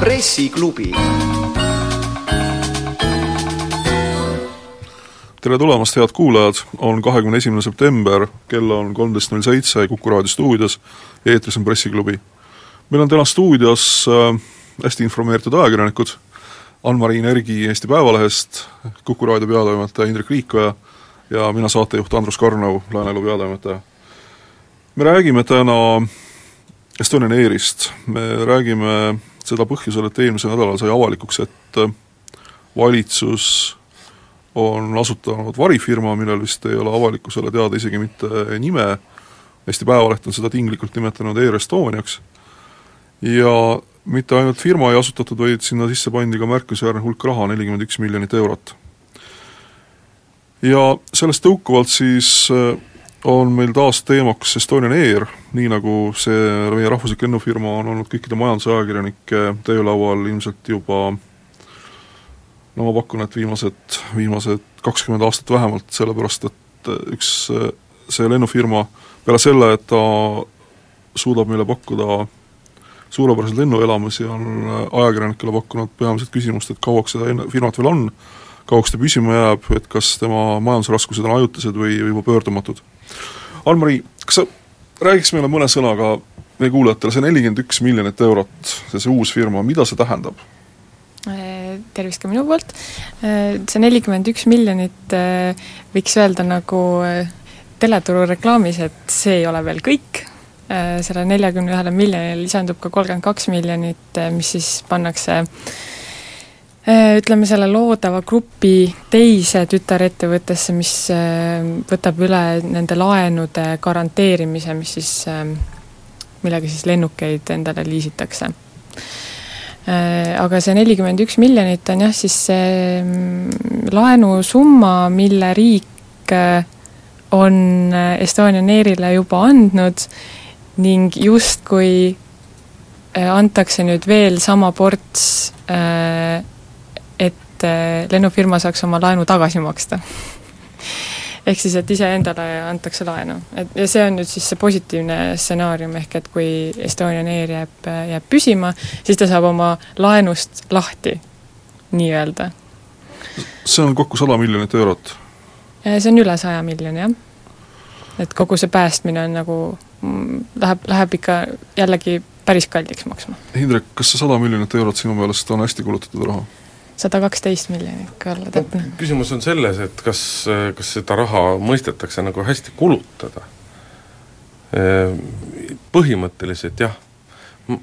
pressiklubi tere tulemast, head kuulajad, on kahekümne esimene september, kell on kolmteist null seitse Kuku raadio stuudios, eetris on Pressiklubi. meil on täna stuudios äh, hästi informeeritud ajakirjanikud, Ann-Mariin Ergi Eesti Päevalehest, Kuku raadio peatoimetaja Indrek Liikoja ja mina, saatejuht Andrus Karnau, Lääne Elu peatoimetaja. me räägime täna Estonian Airist, me räägime seda põhjusel, et eelmisel nädalal sai avalikuks, et valitsus on asutanud varifirma, millel vist ei ole avalikkusele teada isegi mitte nime, Eesti Päevaleht on seda tinglikult nimetanud Air Estoniaks, ja mitte ainult firma ei asutatud, vaid sinna sisse pandi ka märkimisväärne hulk raha, nelikümmend üks miljonit eurot. ja sellest tõukuvalt siis äh, on meil taas teemaks Estonian Air, nii nagu see meie rahvuslik lennufirma on olnud kõikide majandusajakirjanike töölaual ilmselt juba no ma pakun, et viimased, viimased kakskümmend aastat vähemalt, sellepärast et üks see lennufirma peale selle, et ta suudab meile pakkuda suurepäraseid lennuelamusi, on ajakirjanikele pakkunud peamiselt küsimust, et kauaks seda firmat veel on, kauaks ta püsima jääb, et kas tema majandusraskused on ajutised või, või juba pöördumatud. Ann-Mari, kas sa räägiks meile mõne sõnaga meie kuulajatele, see nelikümmend üks miljonit eurot, see, see uus firma, mida see tähendab? tervist ka minu poolt, see nelikümmend üks miljonit võiks öelda nagu teleturu reklaamis, et see ei ole veel kõik, selle neljakümne ühele miljonile lisandub ka kolmkümmend kaks miljonit, mis siis pannakse ütleme, selle loodava grupi teise tütarettevõttesse, mis võtab üle nende laenude garanteerimise, mis siis, millega siis lennukeid endale liisitakse. Äh, aga see nelikümmend üks miljonit on jah, siis see mm, laenusumma, mille riik äh, on äh, Estonian Airile juba andnud ning justkui antakse nüüd veel sama ports, et lennufirma saaks oma laenu tagasi maksta ehk siis, et iseendale antakse laenu. et ja see on nüüd siis see positiivne stsenaarium, ehk et kui Estonian Air jääb, jääb püsima, siis ta saab oma laenust lahti, nii-öelda. see on kokku sada miljonit eurot? see on üle saja miljoni, jah. et kogu see päästmine on nagu, läheb, läheb ikka jällegi päris kalliks maksma. Hindrek, kas see sada miljonit eurot sinu meelest on hästi kulutatud raha? sada kaksteist miljonit, kui olla täpne. küsimus on selles, et kas, kas seda raha mõistetakse nagu hästi kulutada. Põhimõtteliselt jah,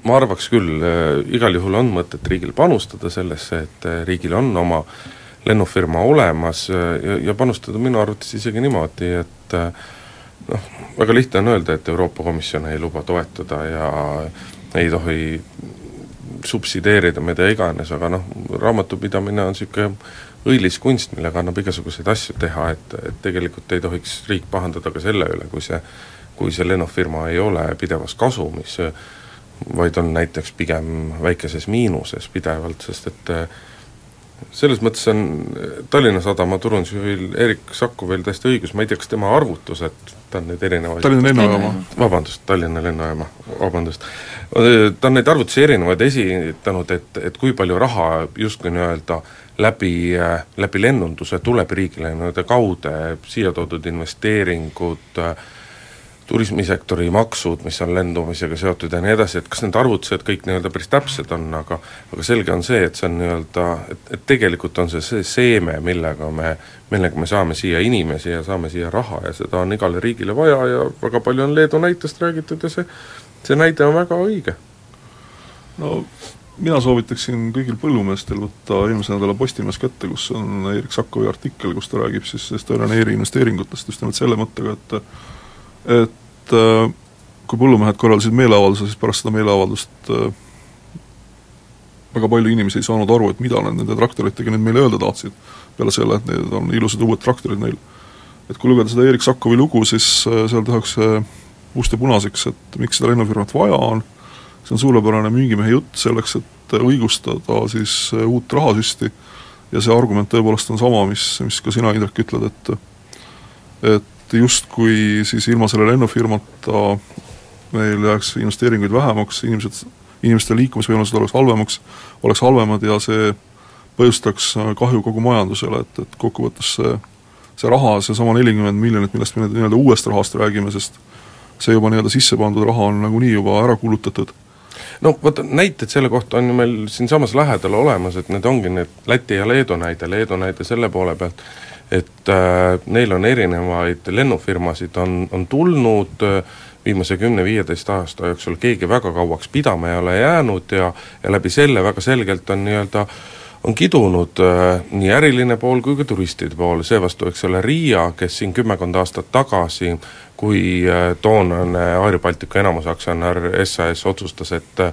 ma arvaks küll, igal juhul on mõtet riigil panustada sellesse, et riigil on oma lennufirma olemas ja, ja panustada minu arvates isegi niimoodi, et noh, väga lihtne on öelda, et Euroopa Komisjon ei luba toetada ja ei tohi subsideerida, mida iganes, aga noh, raamatupidamine on niisugune õilis kunst, millega annab igasuguseid asju teha, et, et tegelikult ei tohiks riik pahandada ka selle üle, kui see kui see lennufirma ei ole pidevas kasumis, vaid on näiteks pigem väikeses miinuses pidevalt, sest et selles mõttes on Tallinna Sadama turundusjuhil Erik Sakkovil täiesti õigus, ma ei tea, kas tema arvutused, ta on neid erinevaid Tallinna lennujaama. vabandust, Tallinna lennujaama, vabandust. ta on neid arvutusi erinevaid esitanud, et, et kui palju raha justkui nii-öelda läbi, läbi lennunduse tuleb riigile nii-öelda kaude, siia toodud investeeringud äh,, turismisektori maksud, mis on lendumisega seotud ja nii edasi, et kas need arvutused kõik nii-öelda päris täpsed on, aga aga selge on see, et see on nii-öelda, et, et tegelikult on see see seeme, millega me, millega me saame siia inimesi ja saame siia raha ja seda on igale riigile vaja ja väga palju on Leedu näitest räägitud ja see, see näide on väga õige. no mina soovitaksin kõigil põllumeestel võtta eelmise nädala Postimees kätte, kus on Erik Sakovi artikkel, kus ta räägib siis Estonian Airi investeeringutest just nimelt selle mõttega, et et äh, kui põllumehed korraldasid meeleavalduse, siis pärast seda meeleavaldust äh, väga palju inimesi ei saanud aru, et mida nad nende traktoritega nüüd meile öelda tahtsid, peale selle, et need on ilusad uued traktorid neil. et kui lugeda seda Erik Sakkovi lugu, siis äh, seal tehakse must ja punaseks, et miks seda lennufirmat vaja on, see on suurepärane müügimehe jutt selleks, et õigustada siis uut rahasüsti, ja see argument tõepoolest on sama, mis, mis ka sina, Indrek, ütled, et et justkui siis ilma selle lennufirmata meil jääks investeeringuid vähemaks, inimesed, inimeste liikumisvõimalused oleks halvemaks, oleks halvemad ja see põhjustaks kahju kogu majandusele, et, et kokkuvõttes see see raha, seesama nelikümmend miljonit, millest me nii-öelda uuest rahast räägime, sest see juba nii-öelda sisse pandud raha on nagunii juba ära kulutatud. No vot, näited selle kohta on ju meil siinsamas lähedal olemas, et need ongi need Läti ja Leedu näide, Leedu näide selle poole pealt, et äh, neil on erinevaid lennufirmasid, on, on tulnud äh, viimase kümne-viieteist aasta jooksul keegi väga kauaks pidama ei ole jäänud ja ja läbi selle väga selgelt on nii-öelda on kidunud äh, nii äriline pool kui ka turistide pool, seevastu eks ole, Riia, kes siin kümmekond aastat tagasi kui äh, toonane Air Baltica enamusaktsionär SAS otsustas, et äh,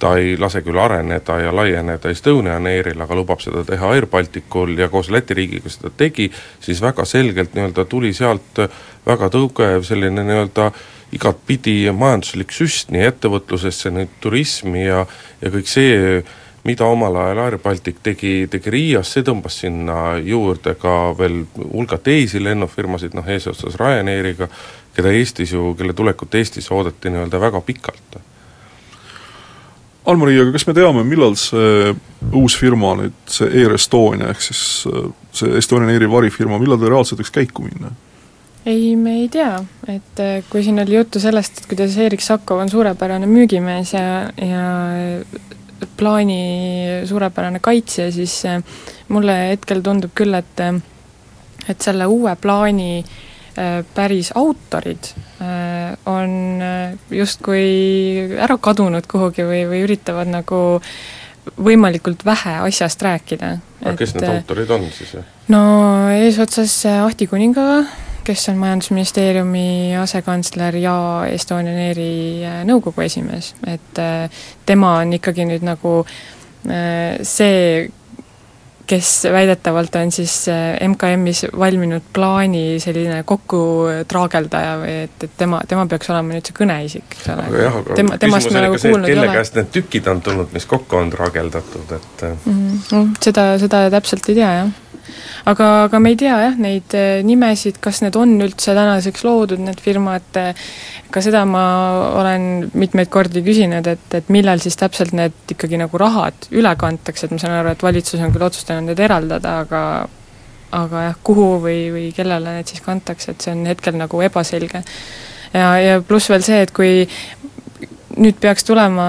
ta ei lase küll areneda ja laieneda Estonian Airil, aga lubab seda teha Air Balticul ja koos Läti riigiga seda tegi, siis väga selgelt nii-öelda tuli sealt väga tugev selline nii-öelda igatpidi majanduslik süst nii ettevõtlusesse, nüüd turismi ja ja kõik see mida omal ajal Air Baltic tegi, tegi Riias, see tõmbas sinna juurde ka veel hulga teisi lennufirmasid, noh eesotsas Ryanairiga, keda Eestis ju, kelle tulekut Eestis oodati nii-öelda väga pikalt. Almari, aga kas me teame, millal see uus firma nüüd, see Air Estonia, ehk siis äh, see Estonian Airi varifirma, millal ta reaalselt võiks käiku minna? ei, me ei tea, et äh, kui siin oli juttu sellest, et kuidas Erik Sakov on suurepärane müügimees ja, ja plaani suurepärane kaitsja, siis äh, mulle hetkel tundub küll, et äh, et selle uue plaani äh, päris autorid on justkui ära kadunud kuhugi või, või üritavad nagu võimalikult vähe asjast rääkida. aga kes need autorid on siis? no eesotsas Ahti Kuningaga, kes on Majandusministeeriumi asekantsler ja Estonian Airi äh, nõukogu esimees, et äh, tema on ikkagi nüüd nagu äh, see, kes väidetavalt on siis MKM-is valminud plaani selline kokkutraageldaja või et, et tema, tema peaks olema nüüd see kõneisik, eks ole. aga jah, aga tema, küsimus oli ka see, et kelle käest need tükid on tulnud, mis kokku on traageldatud, et mm -hmm. seda, seda täpselt ei tea, jah aga, aga me ei tea jah, neid eh, nimesid, kas need on üldse tänaseks loodud, need firmad, eh, ka seda ma olen mitmeid kordi küsinud, et, et millal siis täpselt need ikkagi nagu rahad üle kantakse, et ma saan aru, et valitsus on küll otsustanud need eraldada, aga aga jah, kuhu või, või kellele need siis kantakse, et see on hetkel nagu ebaselge. ja, ja pluss veel see, et kui nüüd peaks tulema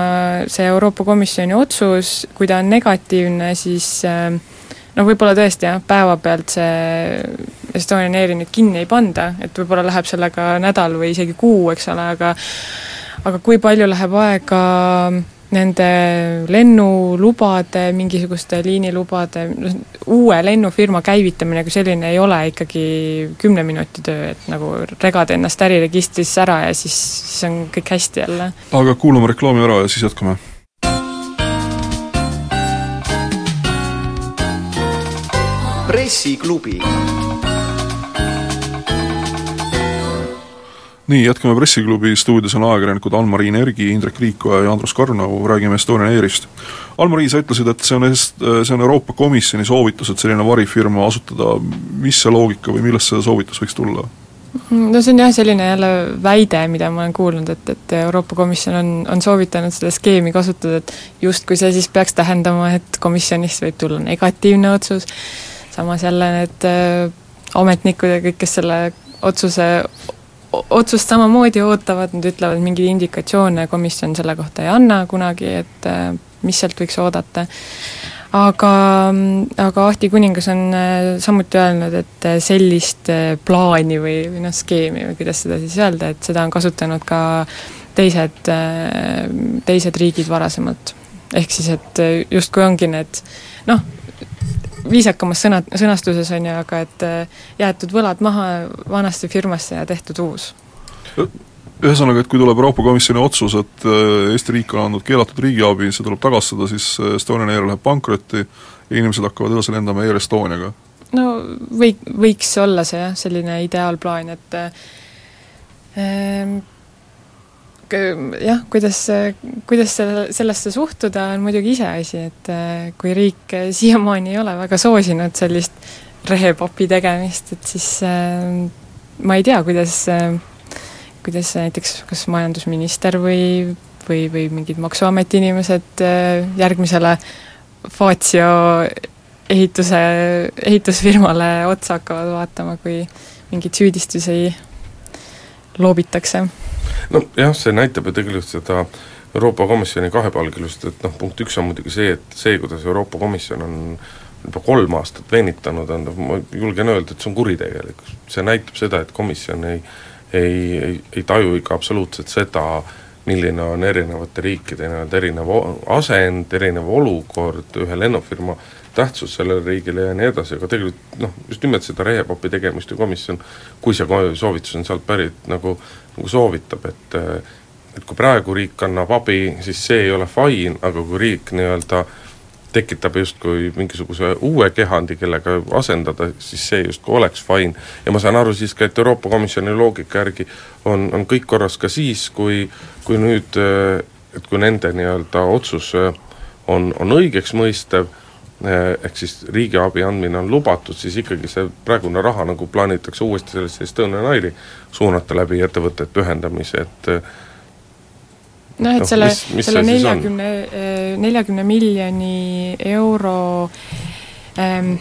see Euroopa Komisjoni otsus, kui ta on negatiivne, siis äh, no võib-olla tõesti jah, päevapealt see Estonian Airi nüüd kinni ei panda, et võib-olla läheb sellega nädal või isegi kuu, eks ole, aga aga kui palju läheb aega nende lennulubade, mingisuguste liinilubade, uue lennufirma käivitamine kui selline ei ole ikkagi kümne minuti töö, et nagu regada ennast äriregistrisse ära ja siis, siis on kõik hästi jälle. aga kuulame reklaami ära ja siis jätkame pressiklubi. nii, jätkame Pressiklubi, stuudios on ajakirjanikud Aln-Mariin Ergi, Indrek Riikoja ja Andrus Karnau, räägime Estonian Airist. Aln-Marii, sa ütlesid, et see on, see on Euroopa Komisjoni soovitus, et selline varifirma asutada, mis see loogika või millest see soovitus võiks tulla? no see on jah, selline jälle väide, mida ma olen kuulnud, et, et Euroopa Komisjon on, on soovitanud seda skeemi kasutada, et justkui see siis peaks tähendama, et komisjonist võib tulla negatiivne otsus, samas jälle need äh, ametnikud ja kõik, kes selle otsuse, otsust samamoodi ootavad, nad ütlevad, mingeid indikatsioone komisjon selle kohta ei anna kunagi, et äh, mis sealt võiks oodata. aga, aga Ahti kuningas on äh, samuti öelnud, et sellist plaani või, või noh, skeemi või kuidas seda siis öelda, et seda on kasutanud ka teised, teised riigid varasemalt. ehk siis, et justkui ongi need noh, viisakamas sõna, sõnastuses on ju, aga et äh, jäetud võlad maha vanasse firmasse ja tehtud uus. ühesõnaga, et kui tuleb Euroopa Komisjoni otsus, et äh, Eesti riik on andnud keelatud riigiabi, see tuleb tagastada, siis äh, Estonian Air läheb pankrotti ja inimesed hakkavad edasi lendama Air Estoniaga? no või, võiks olla see jah, selline ideaalplaan, et äh, jah, kuidas, kuidas selle, sellesse suhtuda, on muidugi iseasi, et kui riik siiamaani ei ole väga soosinud sellist rehepapi tegemist, et siis ma ei tea, kuidas, kuidas näiteks kas majandusminister või, või, või mingid Maksuameti inimesed järgmisele Fazio ehituse, ehitusfirmale otsa hakkavad vaatama, kui mingeid süüdistusi loobitakse. Nojah, see näitab ju tegelikult seda Euroopa Komisjoni kahepalgelist, et noh, punkt üks on muidugi see, et see, kuidas Euroopa Komisjon on juba kolm aastat venitanud, on, ma julgen öelda, et see on kuritegelik. see näitab seda, et komisjon ei ei, ei, ei taju ikka absoluutselt seda, milline on erinevate riikide nii-öelda erinev asend, erinev olukord, ühe lennufirma tähtsus sellele riigile ja nii edasi, aga tegelikult noh, just nimelt seda rehepapi tegemist ju komisjon, kui see soovitus on sealt pärit, nagu, nagu soovitab, et et kui praegu riik annab abi, siis see ei ole fine, aga kui riik nii-öelda tekitab justkui mingisuguse uue kehandi, kellega asendada, siis see justkui oleks fine. ja ma saan aru siis ka, et Euroopa Komisjoni loogika järgi on, on kõik korras ka siis, kui, kui nüüd, et kui nende nii-öelda otsus on, on õigeks mõistev ehk siis riigiabi andmine on lubatud, siis ikkagi see praegune raha nagu plaanitakse uuesti sellesse Estonian Airi suunata läbi ettevõtete ühendamise, et noh, et no, selle, selle neljakümne, eh, neljakümne miljoni euro ähm,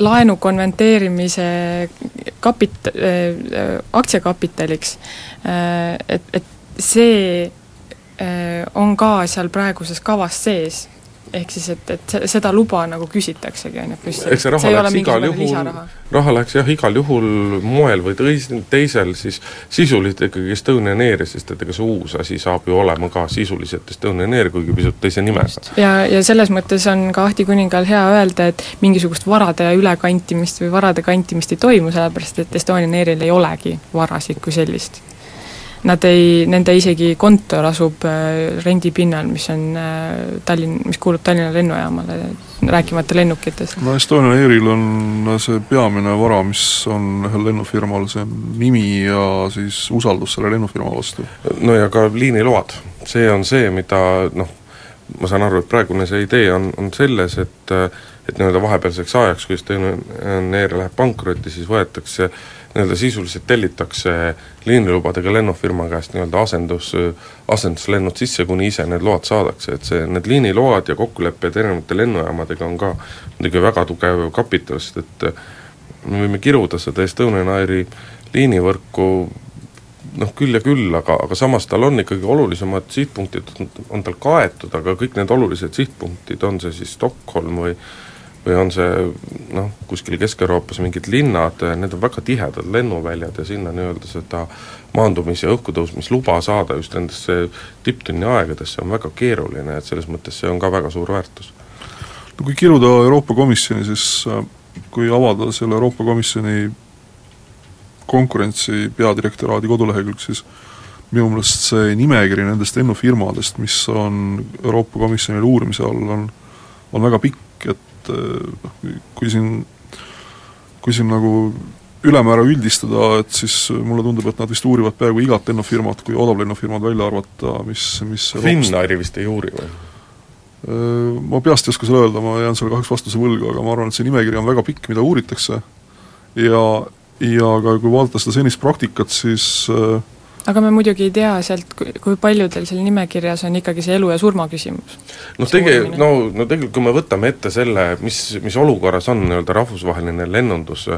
laenu konventeerimise kapit- äh,, aktsiakapitaliks. Äh,, et, et see äh, on ka seal praeguses kavas sees ehk siis, et, et seda luba nagu küsitaksegi, on ju, Brüsselis. eks see raha see läks igal juhul, raha läks jah, igal juhul moel või teis-, teisel siis sisuliselt ikkagi Estonian Air, sest et ega see uus asi saab ju olema ka sisuliselt Estonian Air, kuigi pisut teise nimega. ja, ja selles mõttes on ka Ahti kuningal hea öelda, et mingisugust varade ülekantimist või varade kantimist ei toimu, sellepärast et Estonian Airil ei olegi varasid kui sellist nad ei, nende isegi kontor asub äh, rendipinnal, mis on äh, Tallinn, mis kuulub Tallinna lennujaamale, rääkimata lennukitest. no Estonian Airil on see peamine vara, mis on ühel lennufirmal, see on nimi ja siis usaldus selle lennufirma vastu. no ja ka liiniload, see on see, mida noh, ma saan aru, et praegune see idee on, on selles, et et nii-öelda vahepealseks ajaks, kui Estonian Air läheb pankrotti, siis võetakse äh, nii-öelda sisuliselt tellitakse liinilubadega lennufirma käest nii-öelda asendus, asenduslennud sisse, kuni ise need load saadakse, et see, need liiniload ja kokkulepped erinevate lennujaamadega on ka muidugi väga tugev kapital, sest et me võime kiruda seda Estonian Airi liinivõrku noh, küll ja küll, aga, aga samas tal on ikkagi olulisemad sihtpunktid, on tal kaetud, aga kõik need olulised sihtpunktid, on see siis Stockholm või või on see noh, kuskil Kesk-Euroopas mingid linnad, need on väga tihedad lennuväljad ja sinna nii-öelda seda maandumis- ja õhkutõusmisluba saada just nendesse tipptunni aegadesse on väga keeruline, et selles mõttes see on ka väga suur väärtus. no kui kiruda Euroopa Komisjoni, siis äh, kui avada selle Euroopa Komisjoni konkurentsi peadirektoraadi kodulehekülg, siis minu meelest see nimekiri nendest lennufirmadest, mis on Euroopa Komisjonil uurimise all, on on väga pikk, et et noh, kui siin, kui siin nagu ülemäära üldistada, et siis mulle tundub, et nad vist uurivad peaaegu igat lennufirmat, kui odavlennufirmad välja arvata, mis, mis Finnairi vist ei uuri või? Eh, ma peast ei oska seda öelda, ma jään selle kahjuks vastuse võlgu, aga ma arvan, et see nimekiri on väga pikk, mida uuritakse ja, ja ka kui vaadata seda senist praktikat, siis äh, aga me muidugi ei tea sealt, kui paljudel seal nimekirjas on ikkagi see elu ja surma küsimus. noh, tege-, no, no tegelikult kui me võtame ette selle, mis, mis olukorras on nii-öelda rahvusvaheline lennundus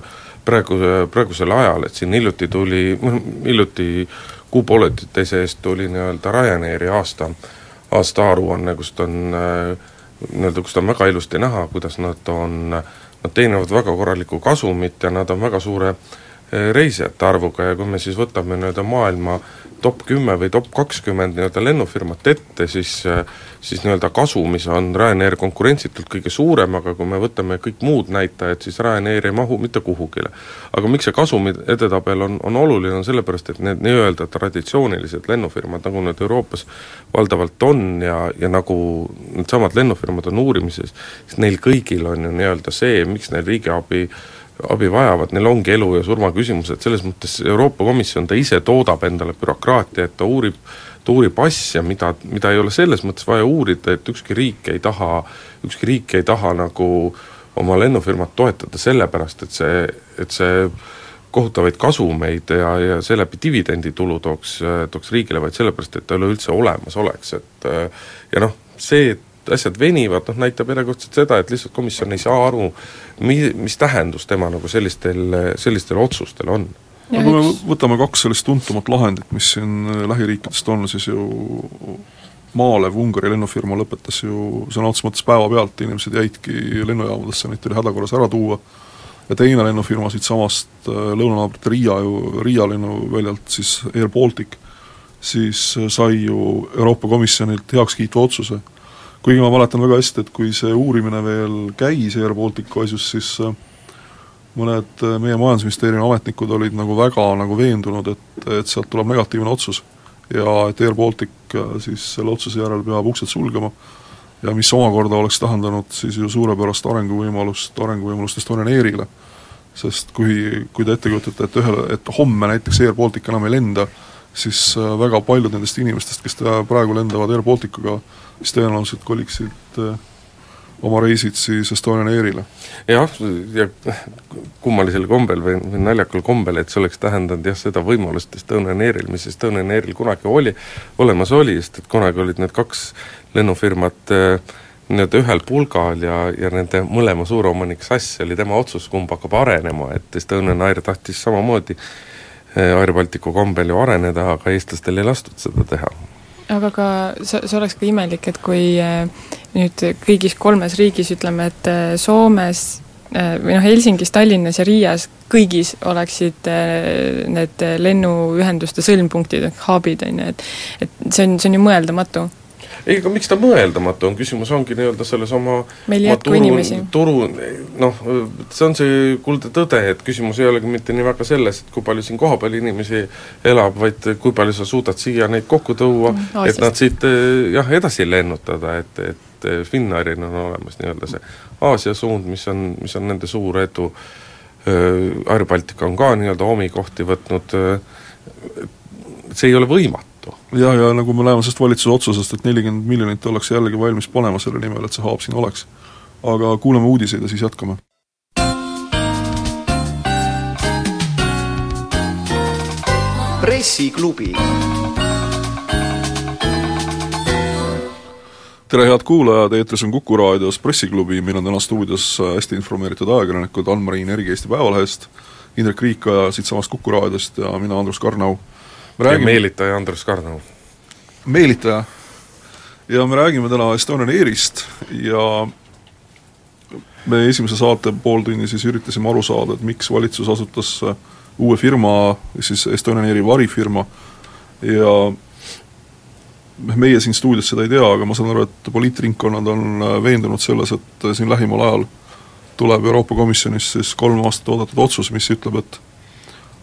praegu, praegusel ajal, et siin hiljuti tuli, hiljuti kuu-pooleteise eest tuli nii-öelda Ryanairi aasta, aastaaruanne, kust on nii-öelda, kust on väga ilusti näha, kuidas nad on, nad teenivad väga korralikku kasumit ja nad on väga suure äh, reisijate arvuga ja kui me siis võtame nii-öelda maailma top kümme või top kakskümmend nii-öelda lennufirmat ette, siis siis nii-öelda kasumis on Ryanair konkurentsitult kõige suurem, aga kui me võtame kõik muud näitajad, siis Ryanair ei mahu mitte kuhugile. aga miks see kasumi edetabel on, on oluline, on sellepärast, et need nii-öelda traditsioonilised lennufirmad, nagu need Euroopas valdavalt on ja, ja nagu needsamad lennufirmad on uurimises, siis neil kõigil on ju nii-öelda see, miks neil riigiabi äh, abi vajavad, neil ongi elu ja surma küsimused, selles mõttes Euroopa Komisjon, ta ise toodab endale bürokraatiat, ta uurib, ta uurib asja, mida, mida ei ole selles mõttes vaja uurida, et ükski riik ei taha, ükski riik ei taha nagu oma lennufirmat toetada sellepärast, et see, et see kohutavaid kasumeid ja, ja seeläbi dividenditulu tooks, tooks riigile, vaid sellepärast, et ta üleüldse olemas oleks, et ja noh, see, et asjad venivad, noh näitab järjekordselt seda, et lihtsalt komisjon ei saa aru, mi-, mis tähendus tema nagu sellistel, sellistel otsustel on. no kui me võtame kaks sellist tuntumat lahendit, mis siin lähiriikidest on, siis ju Maalev, Ungari lennufirma lõpetas ju sõna otseses mõttes päevapealt, inimesed jäidki lennujaamadesse, neid tuli hädakorras ära tuua, ja teine lennufirma siitsamast äh, lõunanaabrite Riia ju, Riia lennuväljalt siis Air Baltic, siis äh, sai ju Euroopa Komisjonilt heakskiitva otsuse. Kuigi ma mäletan väga hästi, et kui see uurimine veel käis Air Balticu asjus, siis äh, mõned meie Majandusministeeriumi ametnikud olid nagu väga nagu veendunud, et, et sealt tuleb negatiivne otsus. ja et Air Baltic siis selle otsuse järel peab uksed sulgema ja mis omakorda oleks tähendanud siis ju suurepärast arenguvõimalust, arenguvõimalust Estonian Airile. sest kui, kui te ette kujutate, et ühel, et homme näiteks Air Baltic enam ei lenda, siis äh, väga paljud nendest inimestest, kes praegu lendavad Air Balticuga, siis tõenäoliselt koliksid äh, oma reisid siis Estonian Airile. jah, ja kummalisel kombel või, või naljakal kombel, et see oleks tähendanud jah, seda võimalust Estonian Airil, mis Estonian Airil kunagi oli, olemas oli, sest et kunagi olid need kaks lennufirmat äh, nii-öelda ühel pulgal ja, ja nende mõlema suuromanik SAS oli tema otsus, kumb hakkab arenema, et Estonian Air tahtis samamoodi äh, Air Balticu kombel ju areneda, aga eestlastel ei lastud seda teha. aga ka see, see oleks ka imelik, et kui äh, nüüd kõigis kolmes riigis ütleme, et Soomes või noh, Helsingis, Tallinnas ja Riias kõigis oleksid need lennuühenduste sõlmpunktid ehk hub'id, on ju, et et see on, see on ju mõeldamatu ei, aga miks ta mõeldamatu on, küsimus ongi nii-öelda selles oma meil ei jätku inimesi. turu, noh, see on see kuldne tõde, et küsimus ei olegi mitte nii väga selles, et kui palju siin kohapeal inimesi elab, vaid kui palju sa suudad siia neid kokku tuua mm,, et nad siit jah, edasi lennutada, et, et Finnairil on olemas nii-öelda see Aasia suund, mis on, mis on nende suur edu, Air Baltica on ka nii-öelda omi kohti võtnud, see ei ole võimatu tõttu. jah, ja nagu me näeme sellest valitsuse otsusest, et nelikümmend miljonit ollakse jällegi valmis panema selle nimel, et see haab siin oleks. aga kuulame uudiseid ja siis jätkame. pressiklubi tere, head kuulajad, eetris on Kuku raadios Pressiklubi, meil on täna stuudios hästi informeeritud ajakirjanikud Ann-Marin Ergi Eesti Päevalehest, Indrek Riikoja siitsamast Kuku raadiost ja mina, Andrus Karnau räägime... ja meelitaja Andrus Karnau. meelitaja. ja me räägime täna Estonian Airist ja me esimese saate pooltunni siis üritasime aru saada, et miks valitsus asutas uue firma, siis Estonian Airi varifirma ja meie siin stuudios seda ei tea, aga ma saan aru, et poliitringkonnad on veendunud selles, et siin lähimal ajal tuleb Euroopa Komisjonis siis kolm aastat oodatud otsus, mis ütleb, et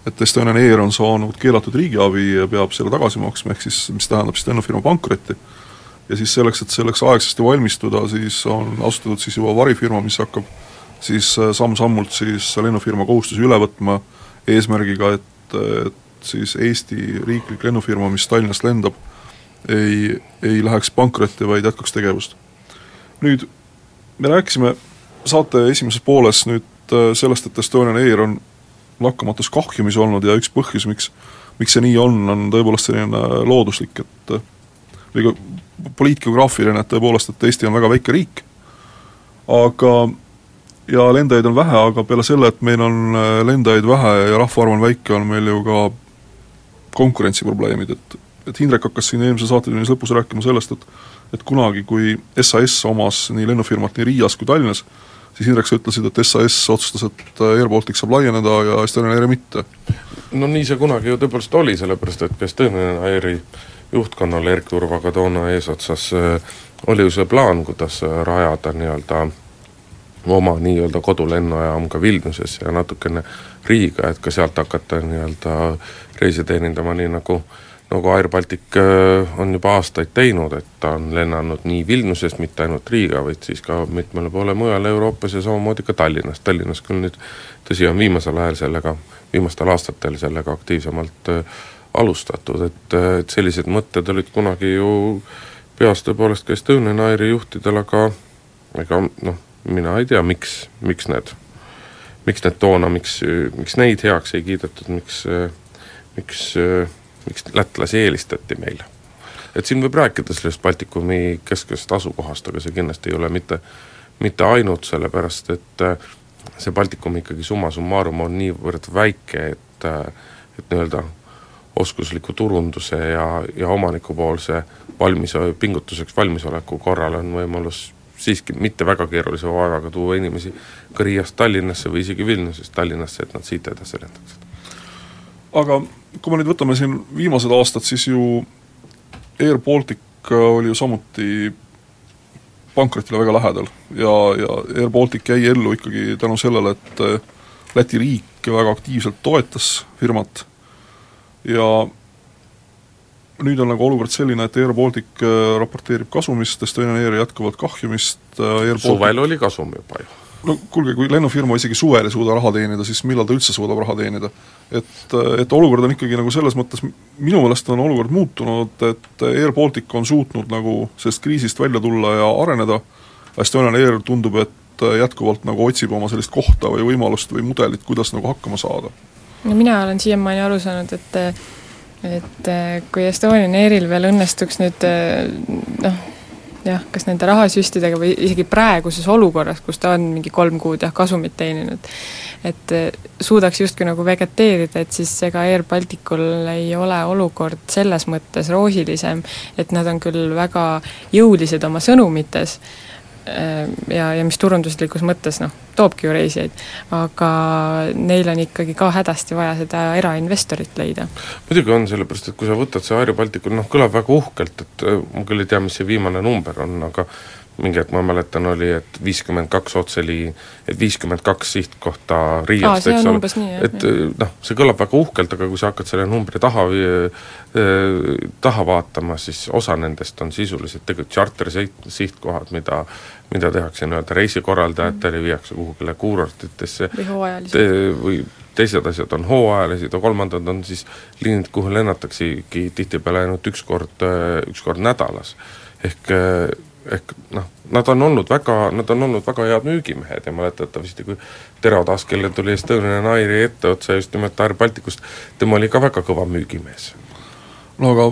et Estonian Air on saanud keelatud riigiabi ja peab selle tagasi maksma, ehk siis mis tähendab siis lennufirma pankrotti. ja siis selleks, et selleks aegsasti valmistuda, siis on asutatud siis juba varifirma, mis hakkab siis äh, samm-sammult siis lennufirma kohustusi üle võtma, eesmärgiga, et, et siis Eesti riiklik lennufirma, mis Tallinnast lendab, ei, ei läheks pankrotti, vaid jätkaks tegevust. nüüd me rääkisime saate esimeses pooles nüüd äh, sellest, et Estonian Air on lakkamatus kahjumis olnud ja üks põhjus, miks miks see nii on, on tõepoolest selline looduslik, et või ka poliitgeograafiline, et tõepoolest, et Eesti on väga väike riik, aga ja lendajaid on vähe, aga peale selle, et meil on lendajaid vähe ja rahvaarv on väike, on meil ju ka konkurentsiprobleemid, et et Hindrek hakkas siin eelmise saatetunnis lõpus rääkima sellest, et et kunagi, kui SAS omas nii lennufirmat nii Riias kui Tallinnas, siis Indrek, sa ütlesid, et SAS otsustas, et Air Baltic saab laieneda ja Estonian Air mitte. no nii see kunagi ju tõepoolest oli, sellepärast et Estonian Airi juhtkonnal Erk Turvaga toona eesotsas äh, oli ju see plaan, kuidas äh, rajada nii-öelda oma nii-öelda kodulennujaam ka Vilniuses ja natukene Riiga, et ka sealt hakata nii-öelda reise teenindama, nii nagu nagu Air Baltic äh, on juba aastaid teinud, et ta on lennanud nii Vilniusest, mitte ainult Riiga, vaid siis ka mitmele poole mujale Euroopas ja samamoodi ka Tallinnast, Tallinnas küll nüüd tõsi, on viimasel ajal sellega, viimastel aastatel sellega aktiivsemalt äh, alustatud, et, et sellised mõtted olid kunagi ju peas tõepoolest ka Estonian Airi juhtidel, aga ega noh, mina ei tea, miks, miks need, miks need toona, miks, miks neid heaks ei kiidetud, miks, miks miks lätlasi eelistati meile. et siin võib rääkida sellest Baltikumi kesksest asukohast, aga see kindlasti ei ole mitte, mitte ainult sellepärast, et äh, see Baltikum ikkagi summa summarum on niivõrd väike, et äh, et nii-öelda oskusliku turunduse ja, ja omanikupoolse valmis, pingutuseks valmisoleku korral on võimalus siiski mitte väga keerulise vaevaga tuua inimesi ka Riiast Tallinnasse või isegi Vilniusest Tallinnasse, et nad siit edasi lendaksid. Aga kui me nüüd võtame siin viimased aastad, siis ju Air Baltic oli ju samuti pankrotile väga lähedal. Ja, ja Air Baltic jäi ellu ikkagi tänu sellele, et Läti riik väga aktiivselt toetas firmat. Ja nüüd on nagu olukord selline, et Air Baltic raporteerib kasumist, Estonian Air jätkuvalt kahjumist, Baltic... suvel oli kasum juba ju no kuulge, kui lennufirma isegi suvel ei suuda raha teenida, siis millal ta üldse suudab raha teenida? et, et olukord on ikkagi nagu selles mõttes, minu meelest on olukord muutunud, et Air Baltic on suutnud nagu sellest kriisist välja tulla ja areneda, Estonian Air tundub, et jätkuvalt nagu otsib oma sellist kohta või võimalust või mudelit, kuidas nagu hakkama saada. no mina olen siiamaani aru saanud, et et kui Estonian Airil veel õnnestuks nüüd noh, jah, kas nende rahasüstidega või isegi praeguses olukorras, kus ta on mingi kolm kuud jah, kasumit teeninud, et eh, suudaks justkui nagu vegeteerida, et siis ega Air Balticul ei ole olukord selles mõttes roosilisem, et nad on küll väga jõulised oma sõnumites, ja, ja mis turunduslikus mõttes noh, toobki ju reisijaid, aga neil on ikkagi ka hädasti vaja seda erainvestorit leida. muidugi on, sellepärast et kui sa võtad see Air Balticu, noh kõlab väga uhkelt, et äh, ma küll ei tea, mis see viimane number on, aga mingi hetk ma mäletan, oli, et viiskümmend kaks otseliin, et viiskümmend kaks sihtkohta Riiast, eks ole, et noh, see kõlab väga uhkelt, aga kui sa hakkad selle numbri taha äh, taha vaatama, siis osa nendest on sisuliselt tegelikult charter sihtkohad, mida mida tehakse nii-öelda reisikorraldajatele, viiakse kuhugile kuurortitesse. Hooajalisi või teised asjad on hooajalised ja kolmandad on siis liinid, kuhu lennataksegi tihtipeale ainult üks kord, üks kord nädalas. ehk ehk noh, nad on olnud väga, nad on olnud väga head müügimehed ja mäletatavasti, kui Tero Taas, kellel tuli Estonian Airi etteotsa just nimelt Air Balticust, tema oli ka väga kõva müügimees. no aga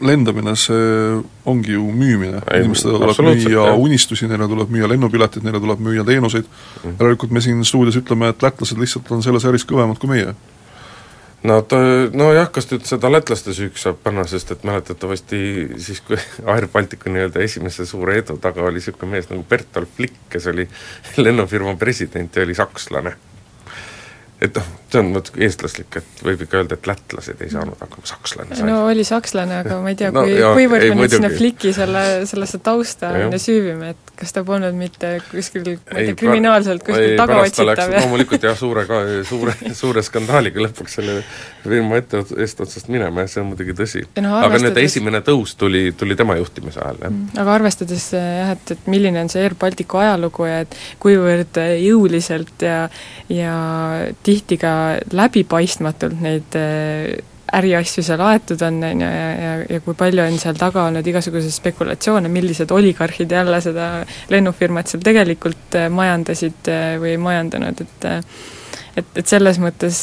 lendamine, see ongi ju müümine, inimestele tuleb müüa jah. unistusi, neile tuleb müüa lennupileteid, neile tuleb müüa teenuseid mm., järelikult me siin stuudios ütleme, et lätlased lihtsalt on selles äris kõvemad kui meie Nad, nojah, kas nüüd seda lätlaste süüks saab panna, sest et mäletatavasti siis, kui Air Balticu nii-öelda esimese suure edu taga oli niisugune mees nagu Bertolt Flick, kes oli lennufirma president ja oli sakslane. et noh, see on vot eestlaslik, et võib ikka öelda, et lätlased ei saanud hakkama, sakslane sai. no oli sakslane, aga ma ei tea no,, kui, kuivõrd me nüüd sinna Flicki selle, sellesse tausta ja süüvime, et kas ta polnud mitte kuskil, ma ei tea, kriminaalselt kuskil tagaotsitav ja loomulikult jah, suure ka, suure, suure skandaaliga lõpuks selle firma ette, eestotsast minema ja see on muidugi tõsi no,. aga nüüd esimene tõus tuli, tuli tema juhtimise ajal, jah. Mm, aga arvestades jah, et, et milline on see Air Balticu ajalugu ja et kuivõrd jõuliselt ja ja tihti ka läbipaistmatult neid äh, äriasju seal aetud on, on ju, ja, ja, ja kui palju on seal taga olnud igasuguseid spekulatsioone, millised oligarhid jälle seda lennufirmat seal tegelikult äh, majandasid äh, või ei majandanud, et et, et selles mõttes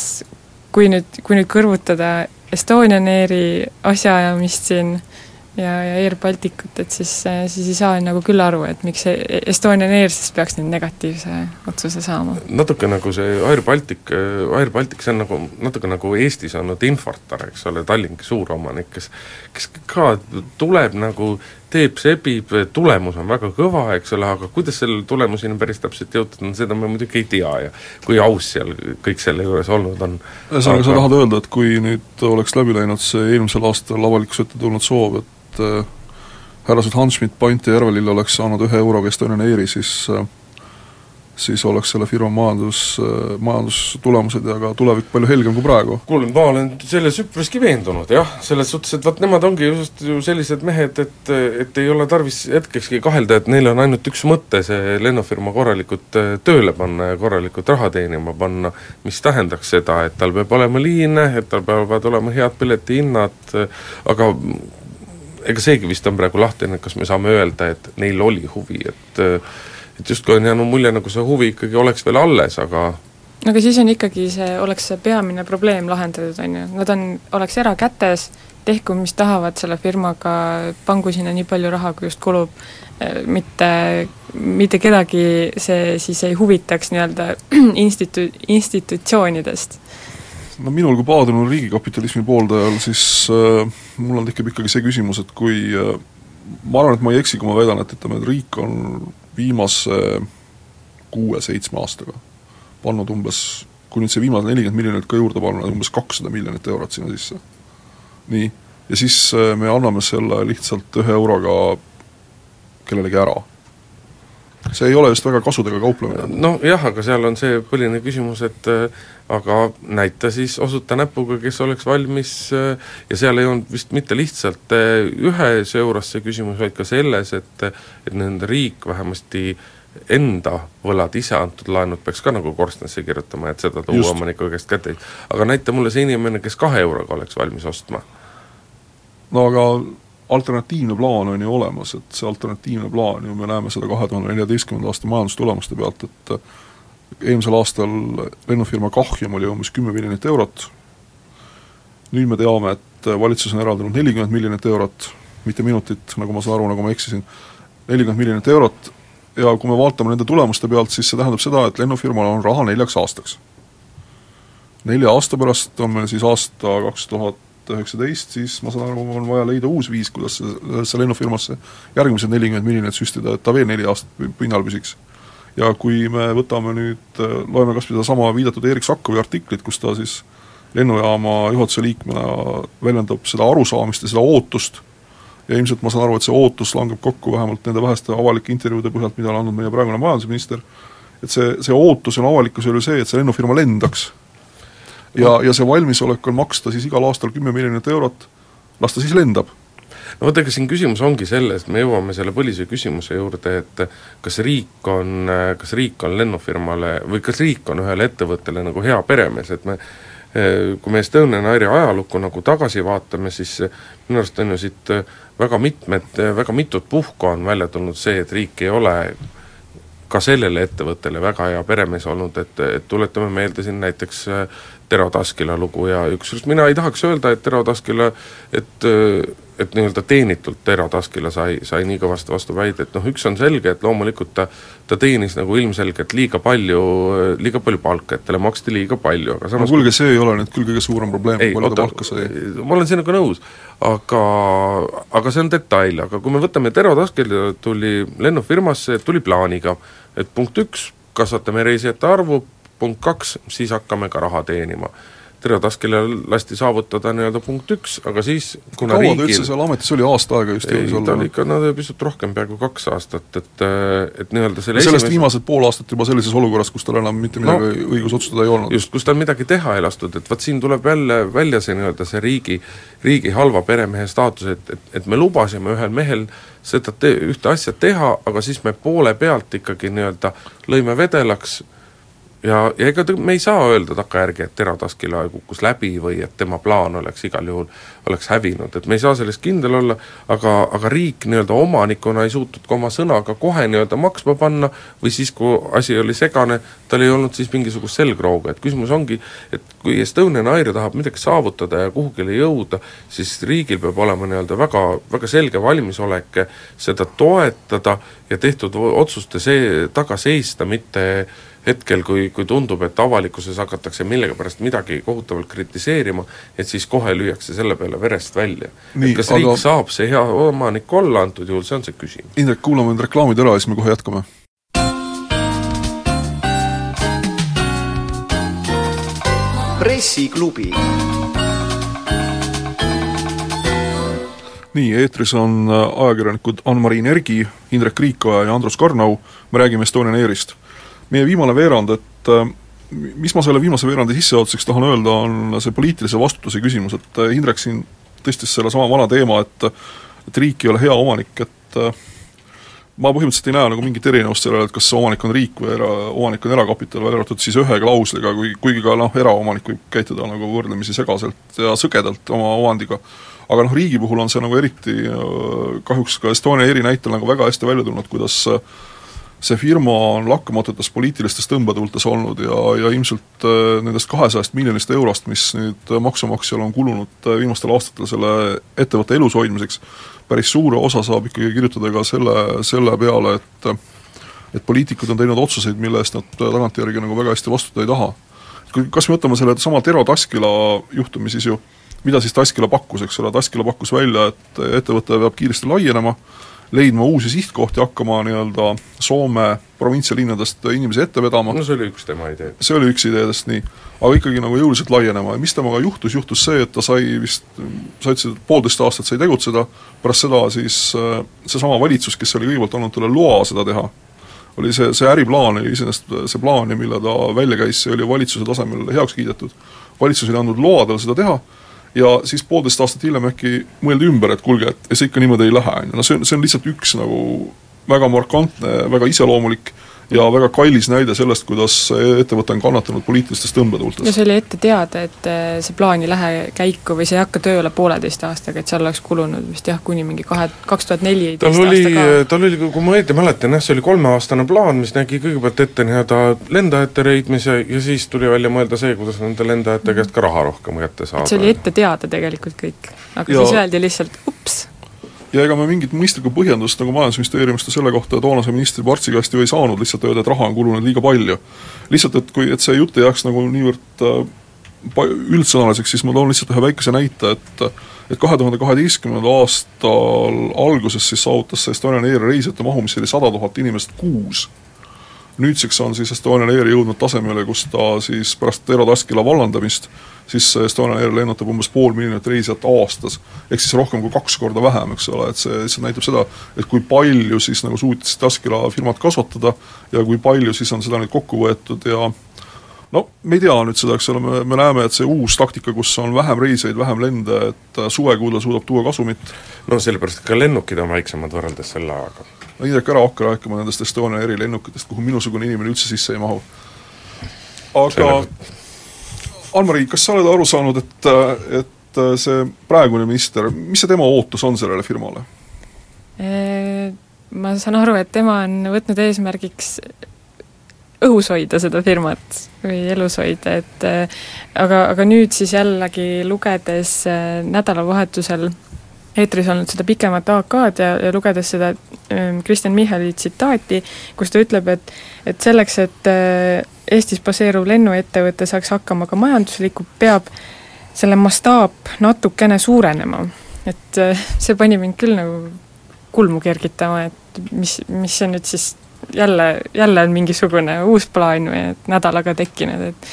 kui nüüd, kui nüüd kõrvutada Estonian Airi asjaajamist siin äh, ja, ja Air Balticut, et siis, siis ei saa nagu küll aru, et miks see Estonian Air siis peaks nüüd negatiivse otsuse saama. natuke nagu see Air Baltic, Air Baltic, see on nagu, natuke nagu Eestis olnud Infortar, eks ole, Tallinki suuromanik, kes kes ka tuleb nagu, teeb, sebib, tulemus on väga kõva, eks ole, aga kuidas selle tulemuseni päris täpselt jõutud on, seda me muidugi ei tea ja kui aus seal kõik selle juures olnud on. ühesõnaga aga... sa tahad öelda, et kui nüüd oleks läbi läinud see eelmisel aastal avalikkuse ette tulnud soov, et äh, härrased Hans Schmidt, Pant ja Järvelill oleks saanud ühe euroga Estonian Airi, siis äh, siis oleks selle firma majandus, majandustulemused ja ka tulevik palju helgem kui praegu. kuule, ma olen selles üpriski veendunud jah, selles suhtes, et vot nemad ongi just ju sellised mehed, et et ei ole tarvis hetkekski kahelda, et neil on ainult üks mõte, see lennufirma korralikult äh, tööle panna ja korralikult raha teenima panna, mis tähendaks seda, et tal peab olema liine, et tal peavad olema head piletihinnad, aga ega seegi vist on praegu lahtine, kas me saame öelda, et neil oli huvi, et et justkui on jäänud mulje, nagu see huvi ikkagi oleks veel alles, aga no aga siis on ikkagi see, oleks see peamine probleem lahendatud, on ju, nad on, oleks erakätes, tehku mis tahavad selle firmaga, pangu sinna nii palju raha, kui just kulub, mitte, mitte kedagi see siis ei huvitaks nii-öelda institu-, institutsioonidest. No minul kui paadunud riigikapitalismi pooldajal, siis äh, mul on, tekib ikkagi see küsimus, et kui äh, ma arvan, et ma ei eksi, kui ma väidan, et ütleme, et riik on viimase kuue-seitsme aastaga. Pannud umbes, kui nüüd see viimane nelikümmend miljonit ka juurde panna, umbes kakssada miljonit eurot sinna sisse. nii, ja siis äh, me anname selle lihtsalt ühe euroga kellelegi ära see ei ole just väga kasudega kauplemine. nojah, aga seal on see põhiline küsimus, et äh, aga näita siis, osuta näpuga, kes oleks valmis äh, ja seal ei olnud vist mitte lihtsalt äh, ühes euros see küsimus, vaid ka selles, et et nende riik vähemasti enda võlad, ise antud laenud peaks ka nagu korstnasse kirjutama, et seda tuua omaniku käest kätte. aga näita mulle see inimene, kes kahe euroga oleks valmis ostma. no aga alternatiivne plaan on ju olemas, et see alternatiivne plaan ju, me näeme seda kahe tuhande neljateistkümnenda aasta majandustulemuste pealt, et eelmisel aastal lennufirma kahjum oli umbes kümme miljonit eurot, nüüd me teame, et valitsus on eraldanud nelikümmend miljonit eurot, mitte minutit, nagu ma saan aru, nagu ma eksisin, nelikümmend miljonit eurot ja kui me vaatame nende tulemuste pealt, siis see tähendab seda, et lennufirmal on raha neljaks aastaks. nelja aasta pärast on meil siis aasta kaks tuhat tuhat üheksateist, siis ma saan aru, on vaja leida uus viis, kuidas sellesse lennufirmasse järgmised nelikümmend miljonit süstida, et ta veel neli aastat pinnal püsiks. ja kui me võtame nüüd, loeme kas või sedasama viidatud Erik Sakkovi artiklit, kus ta siis lennujaama juhatuse liikmena väljendab seda arusaamist ja seda ootust, ja ilmselt ma saan aru, et see ootus langeb kokku vähemalt nende väheste avalike intervjuude põhjalt, mida on andnud meie praegune majandusminister, et see, see ootus on avalikkusel ju see, et see lennufirma lendaks ja, ja see valmisolek on maksta siis igal aastal kümme miljonit eurot, las ta siis lendab. No vot, ega siin küsimus ongi selles, me jõuame selle põlise küsimuse juurde, et kas riik on, kas riik on lennufirmale või kas riik on ühele ettevõttele nagu hea peremees, et me kui me Estonian Airi ajalukku nagu tagasi vaatame, siis minu arust on ju siit väga mitmed, väga mitut puhku on välja tulnud see, et riik ei ole ka sellele ettevõttele väga hea peremees olnud, et, et tuletame meelde siin näiteks Tero Taskila lugu ja ükskord mina ei tahaks öelda, et Tero Taskila, et et nii-öelda teenitult Tero Taskila sai, sai nii kõvasti vastu väide, et noh, üks on selge, et loomulikult ta ta teenis nagu ilmselgelt liiga palju, liiga palju palka, et talle maksti liiga palju, aga samas no kuulge, see ei ole nüüd küll kõige suurem probleem, kui palju ta palka sai. ma olen sinuga nõus, aga, aga see on detail, aga kui me võtame Tero Taskila tuli lennufirmasse, tuli plaaniga, et punkt üks, kasvatame reisijate arvu, punkt kaks, siis hakkame ka raha teenima. Terje Taskile lasti saavutada nii-öelda punkt üks, aga siis kuna kaua riigil... ta üldse seal ametis oli, aasta aega just jõudis olla? ta oli ikka no pisut rohkem, peaaegu kaks aastat, et et nii-öelda selle sellest esimese... viimased pool aastat juba sellises olukorras, kus tal enam mitte midagi no, õigus otsustada ei olnud. just, kus tal midagi teha ei lastud, et vot siin tuleb jälle välja see nii-öelda see riigi, riigi halva peremehe staatus, et, et, et me lubasime ühel mehel seda te-, ühte asja teha, aga siis me poole pealt ikkagi nii-öelda lõime vedelaks ja, ja ega me ei saa öelda takkajärgi, et Tero Taskila kukkus läbi või et tema plaan oleks igal juhul, oleks hävinud, et me ei saa selles kindel olla, aga, aga riik nii-öelda omanikuna ei suutnud ka oma sõnaga kohe nii-öelda maksma panna või siis, kui asi oli segane, tal ei olnud siis mingisugust selgroogu, et küsimus ongi, et kui Estonian Air tahab midagi saavutada ja kuhugile jõuda, siis riigil peab olema nii-öelda väga, väga selge valmisolek seda toetada ja tehtud otsuste see, taga seista, mitte hetkel, kui, kui tundub, et avalikkuses hakatakse millegipärast midagi kohutavalt kritiseerima, et siis kohe lüüakse selle peale verest välja. et kas aga... riik saab see hea omanik olla antud juhul, see on see küsimus. Indrek, kuulame nüüd reklaamid ära ja siis me kohe jätkame. pressiklubi nii, eetris on ajakirjanikud Ann-Mari Nergi, Indrek Riikoja ja Andrus Karnau, me räägime Estonian Airist meie viimane veerand, et äh, mis ma selle viimase veerandi sissejuhatuseks tahan öelda, on see poliitilise vastutuse küsimus, et Indrek siin tõstis sellesama vana teema, et et riik ei ole hea omanik, et ma põhimõtteliselt ei näe nagu mingit erinevust sellele, et kas omanik on riik või era, omanik on erakapital, välja arvatud siis ühe klausliga, kui, kuigi ka noh, eraomanik võib käituda nagu võrdlemisi segaselt ja sõgedalt oma omandiga, aga noh, riigi puhul on see nagu eriti kahjuks ka Estonia eri näitel nagu väga hästi välja tulnud, kuidas see firma on lakkamatutes poliitilistes tõmbetuultes olnud ja, ja ilmselt nendest kahesajast miljonist eurost, mis nüüd maksumaksjal on kulunud viimastel aastatel selle ettevõtte elus hoidmiseks, päris suure osa saab ikkagi kirjutada ka selle, selle peale, et et poliitikud on teinud otsuseid, mille eest nad tagantjärgi nagu väga hästi vastutada ei taha. kui kas me võtame selle sama Tero Taskila juhtumi, siis ju mida siis Taskila pakkus, eks ole, Taskila pakkus välja, et ettevõte peab kiiresti laienema, leidma uusi sihtkohti, hakkama nii-öelda Soome provintsialinnadest inimesi ette vedama. no see oli üks tema idee. see oli üks ideedest, nii. aga ikkagi nagu jõuliselt laienema ja mis temaga juhtus, juhtus see, et ta sai vist, sa ütlesid, et poolteist aastat sai tegutseda, pärast seda siis äh, seesama valitsus, kes oli kõigepealt andnud talle loa seda teha, oli see, see äriplaan oli iseenesest see plaan ja mille ta välja käis, see oli valitsuse tasemel heaks kiidetud. valitsus oli andnud loa tal seda teha ja siis poolteist aastat hiljem äkki mõeldi ümber, et kuulge, et see ikka niimoodi ei lähe, on ju, no see on, see on lihtsalt üks nagu väga markantne, väga iseloomulik ja väga kallis näide sellest, kuidas ettevõte on kannatanud poliitilistes tõmbetuultes. no see oli ette teada, et eh, see plaan ei lähe käiku või see ei hakka tööle pooleteist aastaga, et seal oleks kulunud vist jah, kuni mingi kahe, kaks tuhat neliteist tal oli, tal oli, kui ma õieti mäletan jah, see oli kolmeaastane plaan, mis nägi kõigepealt ette nii-öelda lendajate leidmise ja siis tuli välja mõelda see, kuidas nende lendajate käest ka raha rohkem kätte saada. see oli ette teada tegelikult kõik, aga ja. siis öeldi lihtsalt ups ja ega me mingit mõistlikku põhjendust nagu Majandusministeeriumist selle kohta toonase ministri Partsi käest ju ei saanud, lihtsalt öelda, et raha on kulunud liiga palju. lihtsalt, et kui, et see jutt ei jääks nagu niivõrd äh, üldsõnaliseks, siis ma toon lihtsalt ühe väikese näite, et et kahe tuhande kaheteistkümnendal aastal alguses siis saavutas see Estonian Air reisijate mahu, mis oli sada tuhat inimest kuus nüüdseks on siis Estonian Air jõudnud tasemele, kus ta siis pärast Eero Taskila vallandamist, siis Estonian Air lennutab umbes pool miljonit reisijat aastas. ehk siis rohkem kui kaks korda vähem, eks ole, et see lihtsalt näitab seda, et kui palju siis nagu suutis Taskila firmat kasvatada ja kui palju siis on seda nüüd kokku võetud ja no me ei tea nüüd seda, eks ole, me, me näeme, et see uus taktika, kus on vähem reiseid, vähem lende, et suvekuudel suudab tuua kasumit. no sellepärast, ka lennukid on väiksemad võrreldes selle ajaga no Indrek, ära hakka rääkima nendest Estonia erilennukitest, kuhu minusugune inimene üldse sisse ei mahu. aga Ann-Mari, kas sa oled aru saanud, et, et see praegune minister, mis see tema ootus on sellele firmale? Ma saan aru, et tema on võtnud eesmärgiks õhus hoida seda firmat või elus hoida, et aga, aga nüüd siis jällegi lugedes nädalavahetusel eetris olnud seda pikemat AK-d ja, ja lugedes seda ähm, Kristjan Michali tsitaati, kus ta ütleb, et et selleks, et äh, Eestis baseeruv lennuettevõte saaks hakkama ka majanduslikult, peab selle mastaap natukene suurenema. et äh, see pani mind küll nagu kulmu kergitama, et mis, mis see nüüd siis jälle, jälle on mingisugune uus plaan või et nädalaga tekkinud, et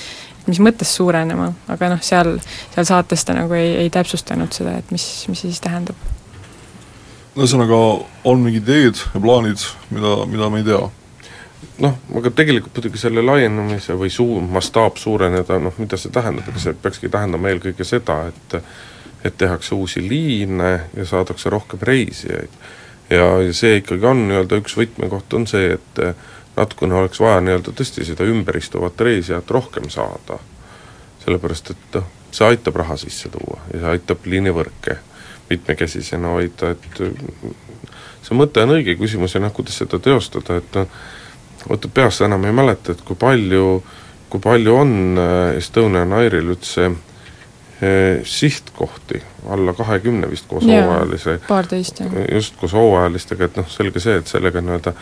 mis mõttes suurenema, aga noh, seal, seal saates ta nagu ei, ei täpsustanud seda, et mis, mis see siis tähendab. ühesõnaga, on mingid ideed ja plaanid, mida, mida me ei tea? noh, aga tegelikult muidugi selle laienemise või suu-, mastaap suureneda, noh mida see tähendab, ega see peakski tähendama eelkõige seda, et et tehakse uusi liine ja saadakse rohkem reisijaid. ja, ja see ikkagi on nii-öelda üks võtmekoht, on see, et natukene oleks vaja nii-öelda tõesti seda ümber istuvat reisijat rohkem saada. sellepärast, et noh, see aitab raha sisse tuua ja see aitab liinivõrke mitmekesisena hoida, et see mõte on õige, küsimus on jah, kuidas seda teostada, et noh, vaata peast enam ei mäleta, et kui palju, kui palju on äh, Estonian Airil üldse eh, sihtkohti, alla kahekümne vist koos hooajalise, just koos hooajalistega, et noh, selge see, et sellega nii-öelda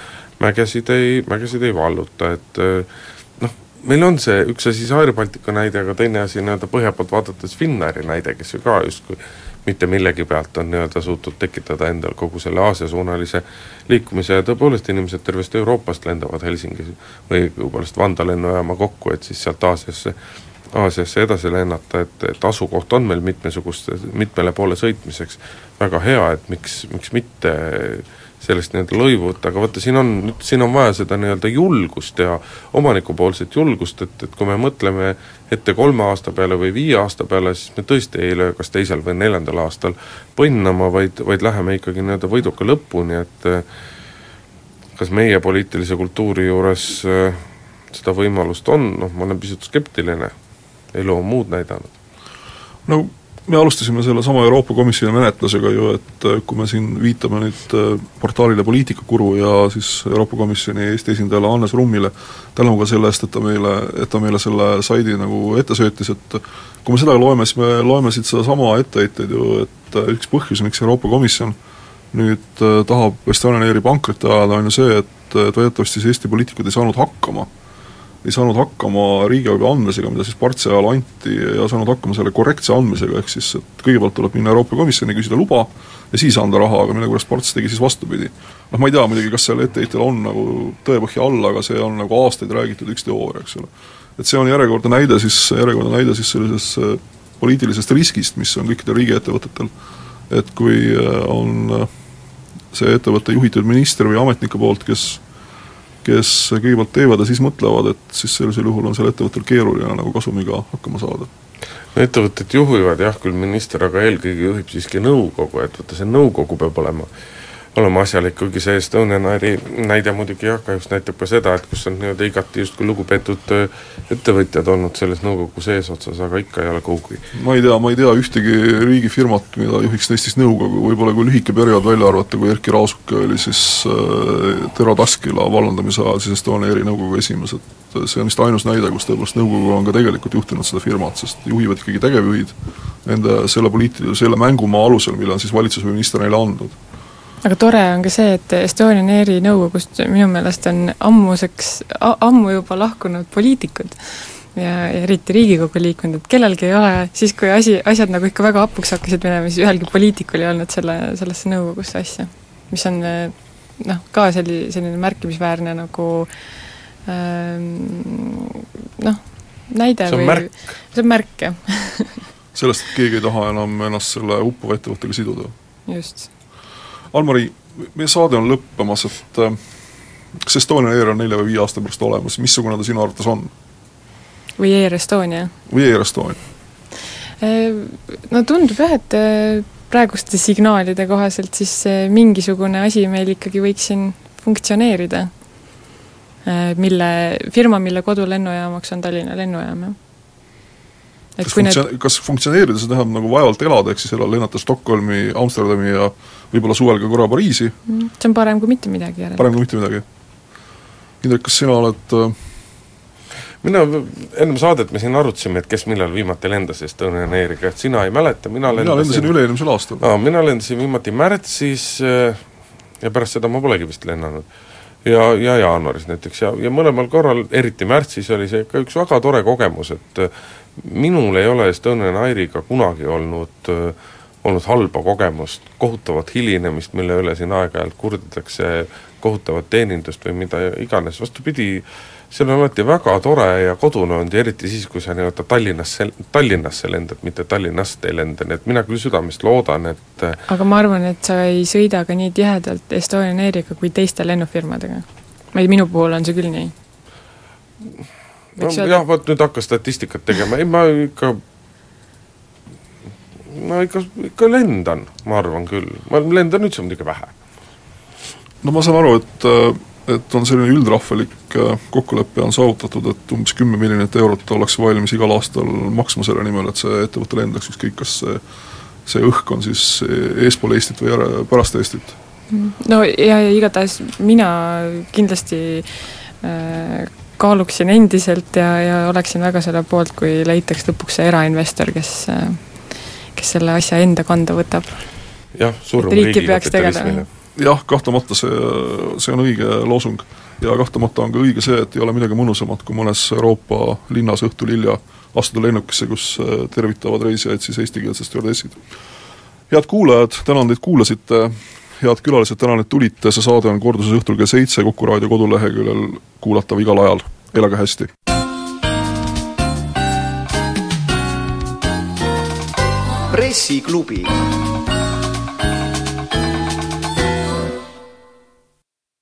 mägesid ei, mägesid ei valluta, et eh, noh, meil on see, üks asi see Air Baltica näide, aga teine asi nii-öelda põhja poolt vaadates Finnairi näide, kes ju ka justkui mitte millegi pealt on nii-öelda suutnud tekitada endal kogu selle Aasia-suunalise liikumise ja tõepoolest inimesed tervest Euroopast lendavad Helsingis või õigupoolest Vanda lennujaama kokku, et siis sealt Aasiasse Aasiasse edasi lennata, et, et asukoht on meil mitmesuguste, mitmele poole sõitmiseks. Väga hea, et miks, miks mitte sellest nii-öelda lõivud, aga vaata, siin on, siin on vaja seda nii-öelda julgust ja omanikupoolset julgust, et, et kui me mõtleme ette kolme aasta peale või viie aasta peale, siis me tõesti ei löö kas teisel või neljandal aastal põnnama, vaid, vaid läheme ikkagi nii-öelda võiduka lõpuni, et eh, kas meie poliitilise kultuuri juures äh, seda võimalust on, noh ma olen pisut skeptiline, elu on muud näidanud. no me alustasime sellesama Euroopa Komisjoni menetlusega ju, et äh, kui me siin viitame nüüd äh, portaalile Poliitikakuru ja siis Euroopa Komisjoni Eesti esindajale Hannes Rummile tänu ka selle eest, et ta meile, et ta meile selle saidi nagu ette söötis, et kui me seda loeme, siis me loeme siit sedasama etteheiteid ju, et äh, üks põhjus, miks Euroopa Komisjon nüüd tahab Estonian Airi pankrotti ajada, on ju see, et väidetavasti siis Eesti poliitikud ei saanud hakkama ei saanud hakkama riigiabi andmisega, mida siis Partsi ajal anti, ja saanud hakkama selle korrektse andmisega, ehk siis et kõigepealt tuleb minna Euroopa Komisjoni, küsida luba ja siis anda raha, aga millegipärast Parts tegi siis vastupidi. noh, ma ei tea muidugi, kas sellel etteheitel on nagu tõepõhja all, aga see on nagu aastaid räägitud üks teooria, eks ole. et see on järjekordne näide siis, järjekordne näide siis sellisest äh, poliitilisest riskist, mis on kõikidel riigiettevõtetel, et kui äh, on äh, see ettevõte juhitud ministri või ametniku poolt, kes kes kõigepealt teevad ja siis mõtlevad, et siis sellisel juhul on sellel ettevõttel keeruline nagu kasumiga hakkama saada. no ettevõtted juhivad jah küll minister, aga eelkõige juhib siiski nõukogu, et vaata see nõukogu peab olema olema asjalik, kuigi see Estonian Airi näide muidugi jah, kahjuks näitab ka seda, et kus on nii-öelda igati justkui lugupeetud äh, ettevõtjad olnud selles nõukogu seesotsas, aga ikka ei ole kuhugi. ma ei tea, ma ei tea ühtegi riigifirmat, mida juhiks Eestis nõukogu, võib-olla kui lühike periood välja arvata, kui Erkki Raasuke oli siis äh, Tero Taskila vallandamise ajal siis Estonian Airi nõukogu esimees, et see on vist ainus näide, kus tõepoolest nõukogu on ka tegelikult juhtinud seda firmat, sest juhivad ikkagi tegevjuhid nende, selle poliitilise, selle mängumaa alusel, mille on siis valitsus või minister neile andnud aga tore on ka see, et Estonian Airi nõukogust minu meelest on ammuseks, ammu juba lahkunud poliitikud ja, ja eriti Riigikogu liikmed, et kellelgi ei ole, siis kui asi, asjad nagu ikka väga hapuks hakkasid minema, siis ühelgi poliitikul ei olnud selle, sellesse nõukogusse asja. mis on noh, ka selli-, selline märkimisväärne nagu ähm, noh, näide see on või märk. see on märk, jah sellest, et keegi ei taha enam ennast selle uppuva ettevõttega siduda. just Almari, meie saade on lõppemas, et äh, kas Estonian Air on nelja või viie aasta pärast olemas, missugune ta sinu arvates on? või Air Estonia? või Air Estonia? Äh, no tundub jah, et äh, praeguste signaalide kohaselt siis mingisugune asi meil ikkagi võiks siin funktsioneerida. Mille, firma, mille kodulennujaamaks on Tallinna lennujaam, jah kas funktsia-, need... kas funktsioneerida, see tähendab nagu vaevalt elada, ehk siis elada, lennata Stockholmi, Amsterdami ja võib-olla suvel ka korra Pariisi. Mm, see on parem kui mitte midagi järelikult. parem kui mitte midagi. Indrek, kas sina oled äh... mina, ennem saadet me siin arutasime, et kes millal viimati lendas Estonian Airiga, et sina ei mäleta, mina lendasin mina lendasin üle-eelmisel aastal. aa, mina lendasin viimati märtsis äh, ja pärast seda ma polegi vist lennanud ja, ja jaanuaris näiteks ja, ja mõlemal korral, eriti märtsis, oli see ikka üks väga tore kogemus, et minul ei ole Estonian Airiga kunagi olnud äh, olnud halba kogemust, kohutavat hilinemist, mille üle siin aeg-ajalt kurdetakse, kohutavat teenindust või mida iganes, vastupidi, see on alati väga tore ja kodune olnud ja eriti siis, kui sa nii-öelda Tallinnasse, Tallinnasse lendad, mitte Tallinnast ei lenda, nii et mina küll südamest loodan, et aga ma arvan, et sa ei sõida ka nii tihedalt Estonian Airiga kui teiste lennufirmadega. ma ei, minu puhul on see küll nii. No jah, vot nüüd hakka statistikat tegema, ei ma ikka ma ikka, ikka lendan, ma arvan küll, ma lendan üldse muidugi vähe. no ma saan aru, et et on selline üldrahvalik äh, kokkulepe on saavutatud, et umbes kümme miljonit eurot ollakse valmis igal aastal maksma selle nimel, et see ettevõte lendaks, ükskõik kas see see õhk on siis eespool Eestit või ära, pärast Eestit. no ja, ja igatahes mina kindlasti äh, kaaluksin endiselt ja, ja oleksin väga selle poolt, kui leitaks lõpuks see erainvestor, kes kes selle asja enda kanda võtab. jah, surm riigi kapitalismile. jah, kahtlemata see, see on õige loosung. ja kahtlemata on ka õige see, et ei ole midagi mõnusamat, kui mõnes Euroopa linnas õhtul hilja astuda lennukisse, kus äh, tervitavad reisijaid siis eestikeelsed stjuardessid. head kuulajad, tänan teid, kuulasite head külalised, tänan, et tulite, see saade on korduses õhtul kell seitse Kuku raadio koduleheküljel kuulatav igal ajal, elage hästi! Pressiklubi